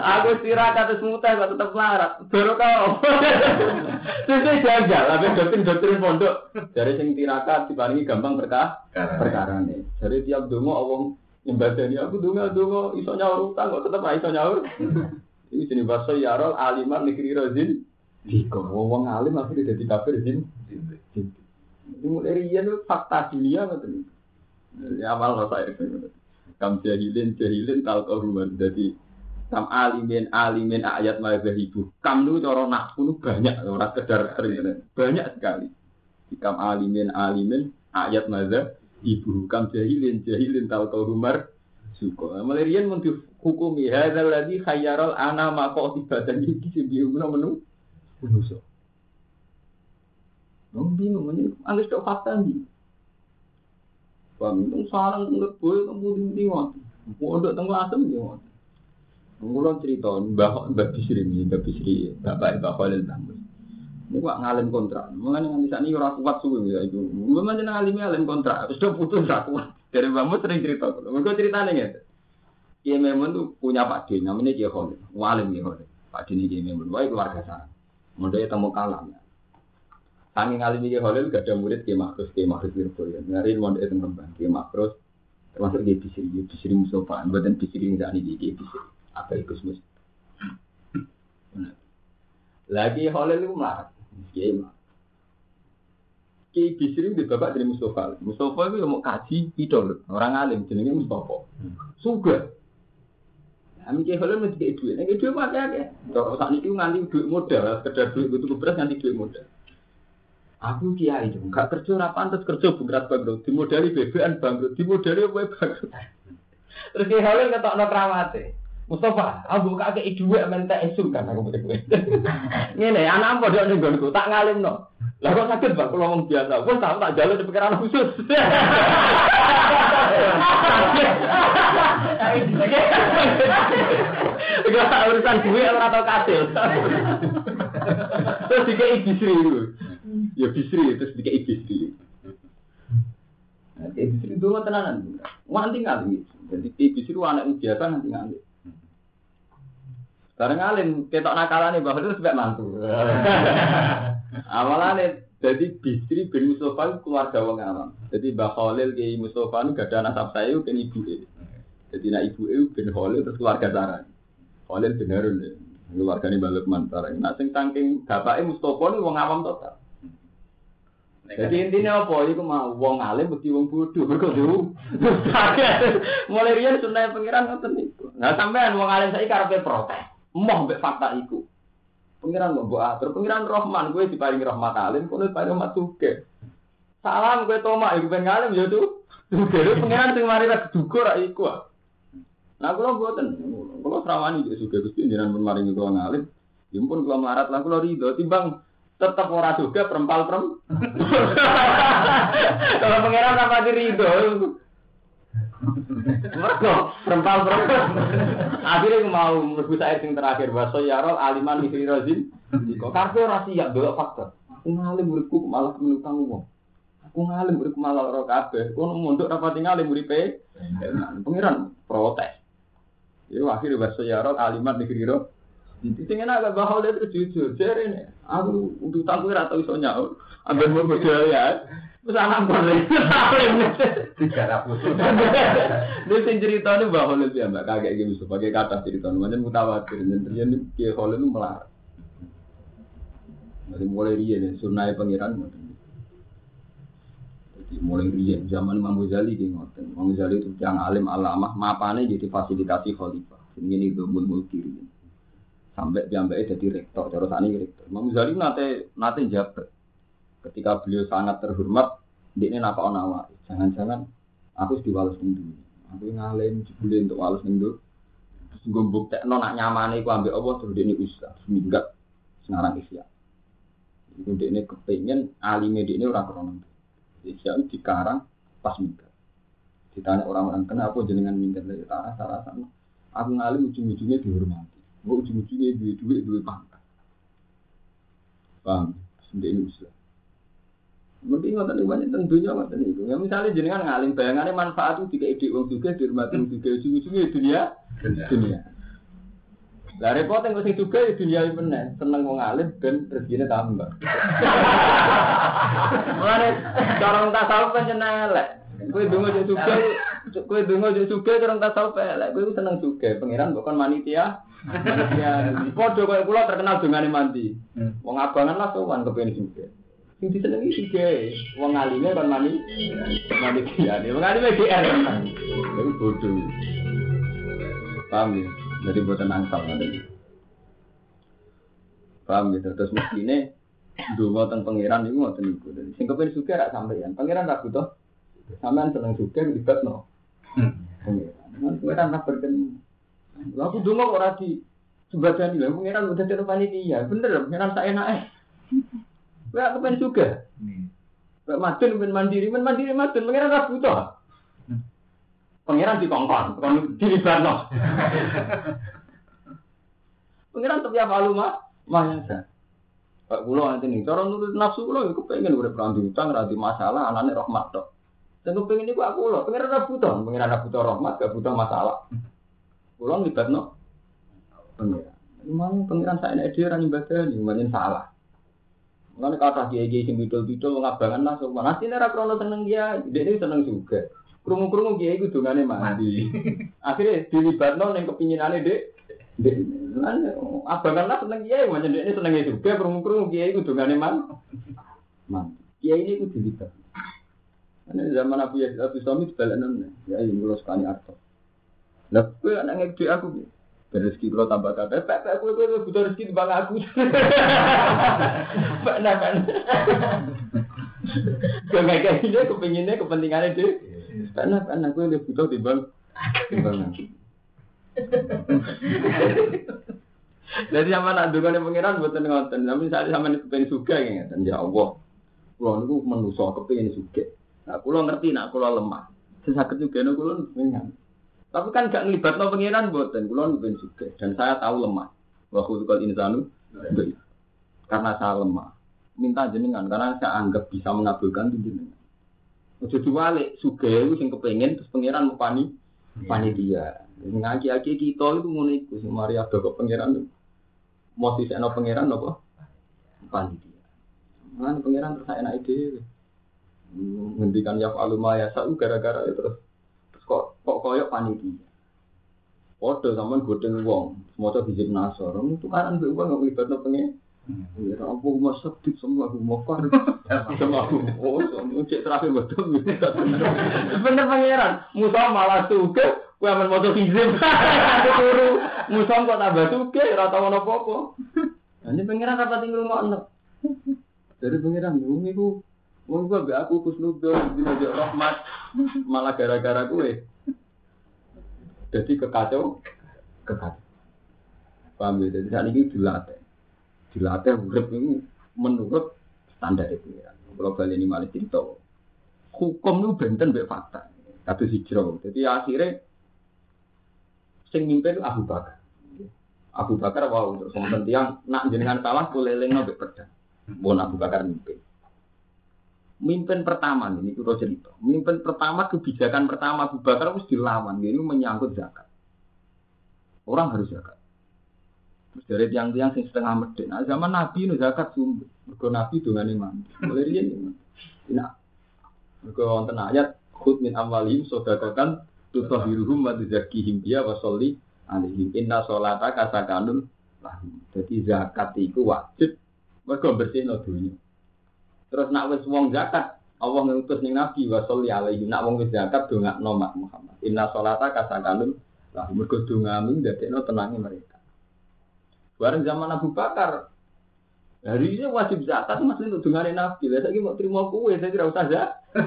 B: Aku istirahat atas muta kok tetep larat. Baru kau. Terus jajal, abe doktrin doktrin pondok. Dari sing tirakat diparingi gampang berkah perkara nih. Dari tiap dongo awong nyembadani aku dongo dongo iso nyaur utang kok tetep iso nyaur. Ini jenis bahasa yarol aliman negeri rozin. Diko, wong alim akhirnya jadi kafir zin. Mulai rian fakta dunia betul. Ya amal lo saya Kam jahilin jahilin tal kauruman. Jadi kam alimin alimin ayat ibu. Kam itu cara nahku banyak orang kedar banyak sekali. Kam alimin alimin ayat ibu. Kam jahilin jahilin tal kaurumar suko. Malirian mau dihukumi hadzal ladzi khayyarul ana ma qatibatan iki sing biungna menu manusa. Nong bingung, ini anggap tak fakta nih. Bang, itu sarang boleh kamu di waktu. Pondok tengah asem di waktu. Ngulon cerita, mbah mbah bisri ini, mbah bisri, bapak mbah Khalil Tamus. Ini kok ngalim kontrak. Mengenai nganti saat ini orang kuat suwe ya itu. Memang jeneng alim alim kontrak. Sudah putus ora kuat. Dari mbahmu sering cerita. Mereka ceritanya gitu. Kiai Memun tuh punya Pak namanya Kiai Khalil. Walim Kiai Khalil. Pak D Kiai Memun. Wah keluarga sana. Mundanya temu kalam. Kami ngalimi Kiai Holil gak ada murid Kiai Makrus, Kiai Makrus Lirboyo. Ngari mondok itu Rembang, Kiai Makrus termasuk Kiai Bisri, Kiai Bisri Mustafa, buatan Bisri yang saat ini Kiai Bisri, apa ikut mus. Lagi Holil itu melarat, Makrus. Kiai Bisri itu bapak dari Mustafa. Mustafa itu mau kaji idol, orang alim, jenenge Mustafa. Suga. Kami Kiai Holil mesti kayak duit, nek duit apa ya? Kalau saat ini nganti duit modal, sekedar duit butuh beras nganti duit modal. Aku kiai itu enggak kerja ora pantes kerja bungkrat bangkrut, dimodali BBN bangkrut, dimodali apa bangkrut. Terus kiai Halil ketokno kramate. Mustafa, aku buka ke dhuwit mentek esuk kan aku mesti kowe. Ngene, anak padha ning nggonku, tak ngalimno. Lah kok sakit Pak kalau ngomong biasa. Wes tak tak jalur di pikiran khusus. Enggak urusan duit atau kasil. Terus dikei bisri itu. Ya bisri, terus dikei bisri. Nah, kayak bisri dulu tenanan. Nganti ngali. Jadi bisri itu anak biasa nanti ngali. Sekarang ngalim, ketok nakalane bahwa itu sebab mantu. Awalane Jadi Bisri bin Mustafa itu keluarga wong awam. Jadi Mbah Khalil ki Mustafa itu gak ada nasab saya kan ibu e. Jadi nak ibu e bin Khalil terus keluarga Sarah. Khalil bin Harun ya. Keluarga ini balik mantara. Nah sing tangking bapaknya Mustafa itu wong awam total. Jadi intinya apa? Iku mau wong alim bukti wong bodoh. Mereka dulu. Mulai rian sunai pengiran ngoten niku. Nah sampean wong alim saya karepe protes. Moh mbek fakta iku. Pengiran mbok atur. Pengiran Rahman gue diparingi rahmat alim, kowe diparingi rahmat suke. Salam gue toma iku ben alim ya tuh. Suge pengiran sing mari ra duga ra iku. Nah kula mboten. Kula srawani yo suge Gusti jenengan pun maringi kula ngalim. Ya pun kula melarat lah kula rido timbang tetap ora juga perempal perem. Kalau pangeran apa ridho. Mergo perempal perem. Akhirnya mau mlebu air sing terakhir bahasa yarol aliman mikri rozin. Kok karpe ora siap delok faktor. Aku ngalim muridku malah menutang wong. Aku ngalim muridku malah ora kabeh. Kono mondok rapati ngalim muripe. Pangeran protes. Ya akhirnya bahasa yarol aliman mikri rozin. Jadi sing enak gak bahol itu jujur, nih. Aku untuk tahu kira tahu iso nyaur. Ambil mau ya. Terus anak boleh.
C: Tiga ratus.
B: Ini sing cerita ini bahol itu ya mbak kaget gitu. Pakai kata cerita, macam mutawatir. Dan ternyata kia hol itu melar. Dari mulai dia nih, sunai pangeran. Jadi mulai dia zaman Imam Ghazali di ngoten. Imam Ghazali itu yang alim alamah, mapane jadi fasilitasi khalifah. Ini itu mulmul kiri sampai piambake jadi rektor terus ini rektor. Imam Ghazali nate nate jabat ketika beliau sangat terhormat dia ini napa onawa jangan-jangan aku diwales ning aku ngalim jebule untuk wales ning terus gue buktekno nak nyamane ku ambek Allah terus ini usah seminggat sekarang isya. Itu ini kepengen dia ini orang krono isya dikarang pas minggat. Ditanya orang-orang kenapa jenengan minggat? Dari tanah salah sama aku ngalim ujung-ujungnya dihormati Mau ujung-ujungnya duit duit duit pangkat. Paham? Ini usaha. Mungkin nggak tadi banyak tentunya nggak tadi itu. Ya misalnya jenengan ngalim bayangannya manfaat itu tiga ide uang juga dirmati uang juga ujung-ujungnya dunia dunia. Lah repot yang sing juga ya dunia ini bener. Seneng wong alim dan rezekinya tambah. Mulane cara tasawuf kan elek. Kowe donga yo suka, kowe donga yo suka cara tasawuf elek. Kowe seneng juga. Pangeran bukan manitia. Manitia. Padha koyo kula terkenal dongane mandi. Wong abangan lah sowan kepengin juga. Sing disenengi juga, wong alime kan mani, mani dia, wong alime DR, itu bodoh. Paham ya? Jadi buatan angsal nanti. Paham gitu. Terus mestinya dua tentang pangeran itu ngoten. Jadi sing kepen suka rak sampeyan. Pangeran ra butuh. Sampean seneng suka libatno. Pangeran. Pangeran ra berken. Lah aku donga ora di sebagian lha pangeran udah jadi panitia. Bener pangeran sak enake. Kowe aku pengen juga. Kayak madun pengen mandiri, pengen mandiri madun pangeran ra butuh. Pangeran dikongkon, kon dilibatno. Pangeran tapi apa lu mah? Mahasa. Pak kula nanti nih, cara nurut nafsu kula ya urip ra utang, ra di masalah, anane rahmat tok. Dan kepengen iku aku lho, pangeran ra butuh, pangeran ra butuh rahmat, gak butuh masalah. Kula libatno pangeran. Gimana pangeran saya nek dhewe ra ibadah nih, mungkin salah. Mulane kata kiai-kiai sing bidul-bidul ngabangan lah sopan. Asline ra krono seneng dia, dia seneng juga. Krungu-krungu kiai ku dongane mandi. Akhirnya dilibatno ning kepinginane Dek. Dek, abangan lah seneng kiai, macam dia ini senengnya juga. Krungu-krungu kiai ku dongane man. Man. Kiai ini ku dilibat. Ini zaman Abu Yazid Abu Sami sebalanan ya ini mulai sekali arto. Lah kowe anak ngekdi aku rezeki kalau tambah kata, pak pak kue kue butuh rezeki di bang aku. Pak kan. Kau kayak gini, kepinginnya kepentingannya deh. Pak nah pak nah lebih butuh di bang di bang aku. Jadi sama nak dukane pangeran buatan ngoten. Tapi saat sama kepengen suka ya ya Allah. Kulo niku manusa kepengen suka. Nah kulo ngerti nak kulo lemah. Sesakit juga nih kulo. Tapi kan gak ngelibat no pengiran buatan, kulon ben juga. Dan saya tahu lemah. Waktu itu insanu, karena saya lemah. Minta jenengan, karena saya anggap bisa mengabulkan itu jenengan. Ojo diwalik, suge itu sing kepengen, terus pengiran mau pani, pani dia. Ngaki-aki kita itu iku, sing mari ada kok pengiran. Mau siseno pengiran apa? Pani dia. Mana pangeran terus enak ide. Ngendikan ya aluma ya sa'u gara-gara itu terus kok kok koyok panitia. Podo sampean godeng wong, semoga hijab nasor, itu kan mbek wong nggak libatno pengen. Ya aku masak di semua aku mau far. Sama aku oh cek terakhir betul. Bener pangeran, Musa malah suka, kowe amen moto hijab. Turu, Musa kok tambah suka, ora tau ono apa-apa. Ini pangeran apa tinggal ngomong Dari pangeran bumi ku, wong gua gak aku kusnudon, di rahmat, malah gara-gara gue. Jadi kekacau, kekacau. Paham ya? Jadi saat ini dilatih. Dilatih urip itu menurut standar itu ya. Kalau kali ini malah cerita. Hukum itu benten mbek fakta. Kata hijrah. Jadi akhirnya sing mimpin Abu Bakar. Abu Bakar wow terus wonten tiyang nak jenengan salah kulelengno mbek pedang. Bon Abu Bakar mimpin. Mimpin pertama ini itu cerita. Mimpin pertama kebijakan pertama Abu Bakar harus dilawan. Ini menyangkut zakat. Orang harus zakat. Terus dari tiang-tiang sing setengah medit. Nah, zaman Nabi ini zakat sumber. Mergo Nabi dengan iman. Mulai dia ini. Nah, mergo wonten ayat khud min amwalihim sodakakan tutahhiruhum wa tuzakkihim dia wa sholli alaihim inna sholata kasakanun. Jadi zakat itu wajib mergo bersihno dunya. Terus nak wis wong zakat, Allah ngutus ning Nabi wa sholli alaihi. Nak wong wis zakat dongakno Mak Muhammad. Inna sholata kasakanun lah mergo dongamu ndadekno tenange mereka. Bareng zaman Abu Bakar, hari ini wajib zakat masih untuk dengarin Nabi. Lah saiki mau terima kue, saya tidak usah zakat.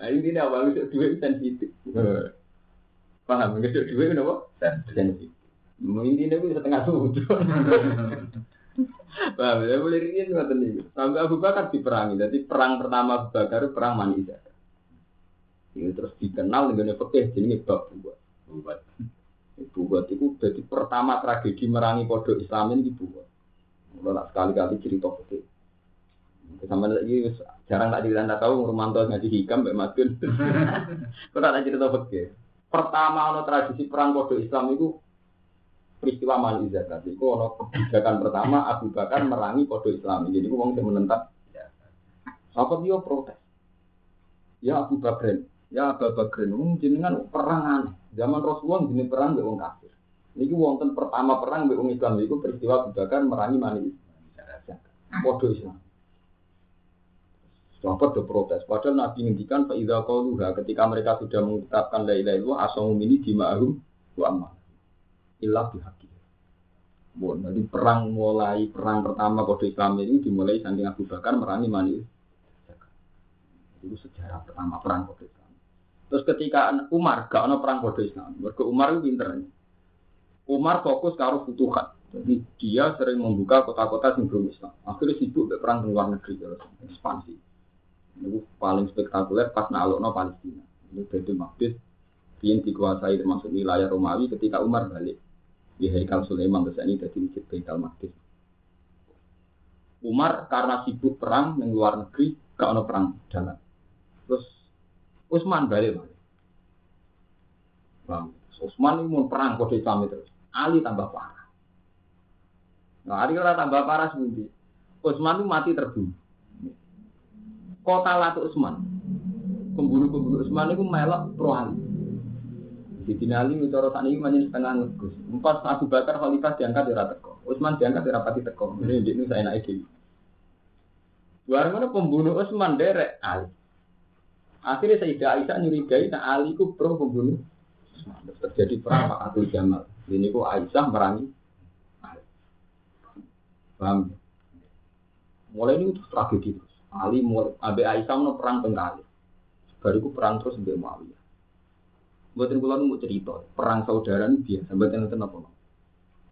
B: Nah ini nih awal itu duit sensitif. Paham? Nggak duit kenapa? Sensitif. Ini nih setengah sudut. Paham ya? Boleh ini nggak nih. Sampai Abu Bakar diperangi. Jadi perang pertama Abu Bakar perang Manisa. Ini terus dikenal dengan pekeh jadi bab buat. Buat. Buat itu jadi pertama tragedi merangi kode Islam ini buat. Mulai sekali-kali cerita pekeh. Sama lagi jarang tak cerita tahu Romanto ngaji hikam Mbak Madun. Kau tak cerita pekeh. Pertama ono tradisi perang kode Islam itu peristiwa mani zakat itu ono kebijakan pertama Abu Bakar merangi kode Islam. Jadi uang yang menentang. Apa dia protes. Ya Abu Bakar ya Abu Bakar jenengan perang aneh. Zaman Rasulullah jenis perang be wong kafir. Ini wonten pertama perang be Islam itu peristiwa Abu Bakar merangi mani kode Islam. Sahabat do protes. Padahal Nabi ngendikan Ida Qauluha ketika mereka sudah mengucapkan la ilaha illallah asamu mini dima'ahum wa amal ilah dihaki. Bon, jadi perang mulai perang pertama kode Islam ini dimulai saking Abu Bakar merangi Mani. Itu sejarah pertama perang kode Islam. Terus ketika Umar gak ada perang kode Islam, mereka Umar itu pinter. Umar fokus ke arus futuhat. Jadi dia sering membuka kota-kota yang belum Islam. Akhirnya sibuk ke perang luar negeri, ekspansi. Itu paling spektakuler pas nalokno Palestina. Ini Baitul Maqdis yang dikuasai termasuk wilayah Romawi ketika Umar balik di Haikal Sulaiman terus ini jadi masjid Baitul Maqdis. Umar karena sibuk perang di luar negeri gak ono perang dalam. Terus Utsman balik balik. Bang, Utsman ini mau perang kode Islam terus. Ali tambah parah. Nah, Ali kalau tambah parah sendiri. Utsman itu mati terbunuh kota Latu Usman. Pembunuh-pembunuh Usman itu melok pro. Di Dinali cara saat ini menjadi setengah ngegus. Empat Abu Bakar Khalifah diangkat di teko. Usman diangkat di rapati teko. Ini ini saya naik di. Barang mana pembunuh Usman derek Ali. Akhirnya Sayyidah Aisyah nyurigai nah Ali ku pro pembunuh. Terjadi perang Pak Atul Jamal. Ini ku Aisyah merangi Ali. Paham? Mulai ini tragedi. Ali mulai Abe Aisyah mau perang tengkali. Bariku perang terus sampai Muawiyah. Buatin kula mau cerita, perang saudara ini biasa, buatin nonton apa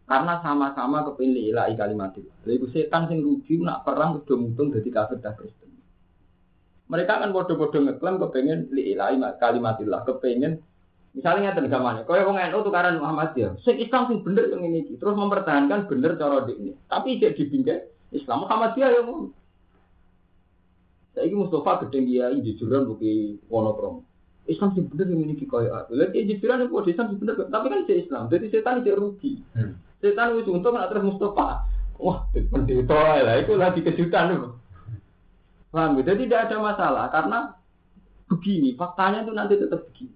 B: Karena sama-sama kepilih ilahi kalimatil. Lalu setan sing rugi nak perang udah mutung dari kafir dan Kristen. Mereka kan bodoh-bodoh ngeklaim kepengen li ilahi kalimatillah, kepengen misalnya ngeten gamane, kaya wong NU tukaran Muhammadiyah. Sing Islam sing bener yang ini, terus mempertahankan bener cara ini. Tapi jadi dibingkai Islam Muhammadiyah yang ngono. Saiki Mustafa gedeng dia jujuran buki wonokromo. Islam sih bener yang memiliki kaya aku. Dia jujuran yang Islam sih bener, tapi kan dia Islam. Jadi setan dia rugi. Hmm. Setan itu untung kan terus Mustafa. Wah, pendeta lah itu lagi kejutan loh. Paham ya? Jadi tidak ada masalah karena begini, faktanya itu nanti tetap begini.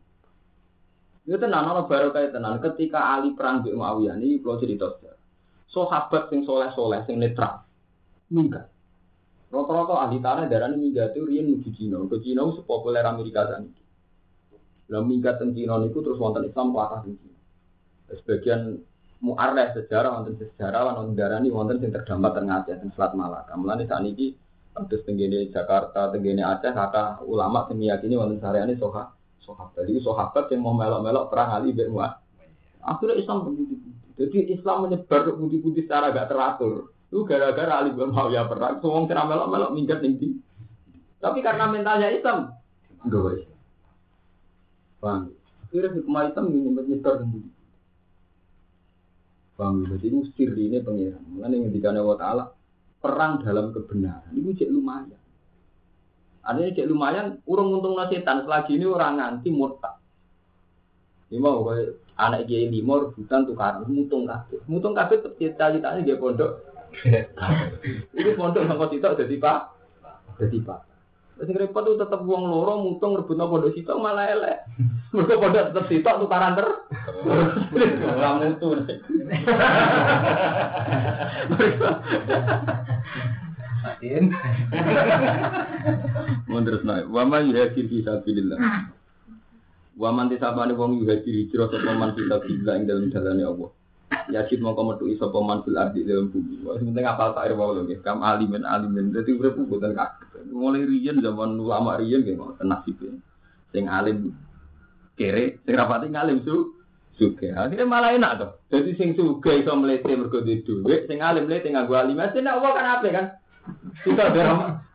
B: Itu tenan orang baru kayak tenan. Ketika Ali perang di Muawiyah ini kalau cerita sahabat sing soleh soleh sing netral minggat. Rata-rata ahli tanah darah ini minggat itu rian menuju Cina. Ke Cina sepopuler Amerika tadi. Lalu minggat ke Cina itu terus wonten Islam pelakah di Cina. Sebagian muarreh sejarah wonten sejarah wonten darah ini wonten yang terdampar tengah Aceh dan Selat Malaka. Saat ini Terus tenggine Jakarta, tenggine Aceh, kata ulama yang meyakini wonten ini soha, sahabat. Jadi sahabat yang mau melok-melok perang Ali bin Akhirnya Islam begitu. Jadi Islam menyebar ke putih-putih secara gak teratur. Itu gara-gara Ali bin Muawiyah perang. Semua kira melok-melok minggat nih. Tapi karena mentalnya Islam, enggak Bang, kira hikmah Islam ini menyebar putih. Bang, jadi itu sirri ini pengiran. Mengenai yang dikana wa ta'ala, perang dalam kebenaran. Itu cek lumayan. Adanya cek lumayan, urung untung setan. Selagi ini orang nganti murtad. Ini mau anak kiai lima rebutan tukar mutung kafe mutung kafe cita-citanya dia pondok ini pondok sama sitok jadi pak jadi pak Sing repot tuh tetap uang loro mutung rebut pondok sitok malah elek. Mereka pondok tetap sitok tukaran ter. Ora mutu. Matiin. Mundur naik. Wa ma yuhajir fi sabilillah. Wa man tisabane wong yuhajir hijrah sapa man fisabilillah ing dalem dalane Allah. Yasid mau metu iso man fil ardi dalam bumi. Wah penting apal tak wae lho Kam alimen alimen. Dadi urip mboten kaget. Mulai riyen zaman ulama riyen nggih mau nasib sing alim kere, sing rapati ngalim su suge. Akhirnya malah enak tuh. Jadi sing suge iso mlete mergo duwe, sing alim mlete nganggo alim. Mesti nek Allah kan ape kan? Kita biar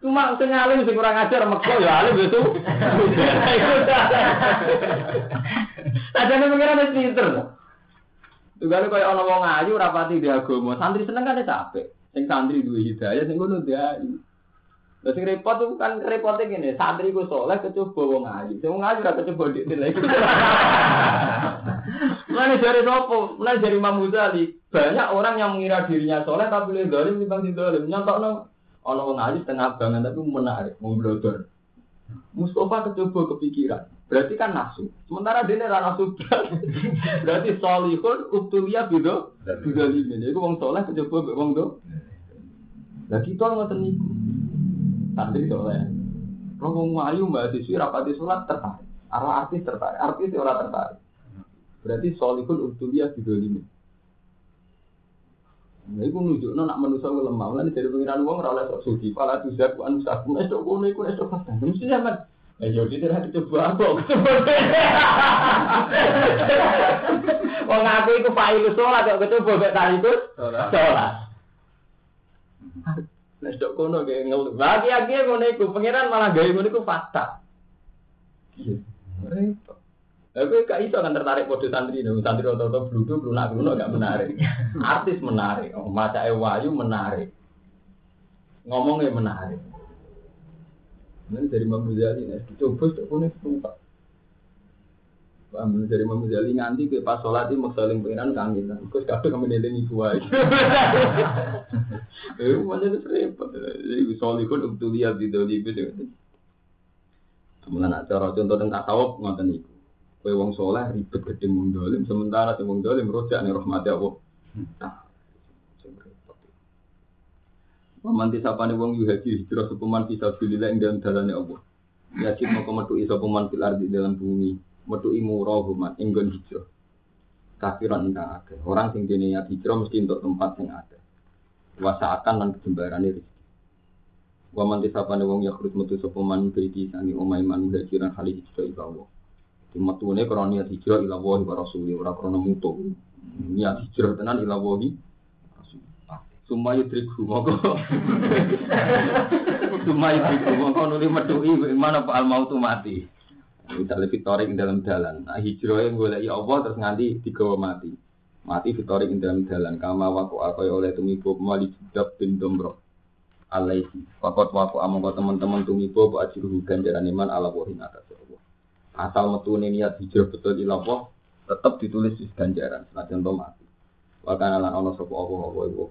B: cuma sing alim sing kurang ajar mekko ya alim itu. Ajane pengiran wis pinter. Tugale kaya ana wong ayu rapati di agama, santri seneng kan capek. Sing santri duwe hidayah sing ngono dia. Lah sing repot tuh kan repotnya gini, santri ku soleh kecoba wong ayu. Sing wong ayu ora kecoba dik lagi. Mulane dari sopo? Mulane dari Imam Ghazali, banyak orang yang mengira dirinya soleh tapi lebih dolim dibanding dolim. Nyontokno Ono wong ayu tengah banget tapi menarik, memblodor. Mustafa kecoba kepikiran. Berarti kan nafsu. Sementara dia ora nafsu. Berarti solihun ubtulia bido bido limin. Iku wong soleh kecoba wong do. Lah kita ngoten niku. Santri soleh. Wong ayu mbak siswi rapati sholat tertarik. Arah artis tertarik. Artis ora tertarik. Berarti solihun ubtulia bido limin. Nah, itu nunjukno nak manusia lemah. Mulane dari pengiran wong ora oleh sok suci. Pala tuzak ku anu sakum. Es tok kono iku es tok pas. Zaman. Eh yo dite ra coba. Wong aku iku failu salat kok coba mek tarikus. Salat. Nek tok kono ge ngeluh. Lagi lagi ngono iku pengiran malah gawe ngono iku fakta. Repot. Aku gak iso kan tertarik kode santri dong, santri roto-roto bludu, lunak lunak gak menarik. Artis menarik, oh, maca wayu menarik, ngomongnya menarik. Ini dari Imam Ghazali, nih, coba tuh punya sumpah. Paham dari Imam Ghazali nganti ke pas sholat itu maksaling pengiran kangen lah. Kau sekarang kamu nelengi gua. Eh, mana itu repot. Jadi solikun untuk lihat di doli itu. Kemudian cara contoh tentang tasawuf ngoten itu. Kowe wong soleh ribet gede wong dolim, sementara sing wong dolim rojak nih rahmati Allah. Nah, Waman nih wong yuhaji hijrah sepeman bisa bililah ing dalam dalane Allah. Yajib mau metu iso peman fil ardi dalam bumi, metu imu rohuman inggon hijrah. Kafiran ingkang akeh. Orang sing dene niat hijrah mesti untuk tempat sing ada. Wasaakan lan kejembarane rezeki. Waman nih wong yakrut metu sepeman beiti sangi omai man muhajiran kali hijrah ila Allah. Matune krana niat hijrah ila wahi wa rasuli ora krana mutu. Niat hijrah tenan ila Suma yudriku moko. Suma yudriku moko nuli medui mana pak al tu mati. Misalnya fitorik dalam jalan. Nah hijrah yang gue ya Allah terus nganti digawa mati. Mati fitorik dalam jalan. Kama waku akoy oleh tumibo mali jidab bin domro. Alaihi. Fakot waku among teman-teman tumibo bu ajiruhu ganjaran iman ala wahin atas asal metu niat hijrah betul ila Allah tetap ditulis di ganjaran senajan mati. Wa kana lan ana sapa apa apa iku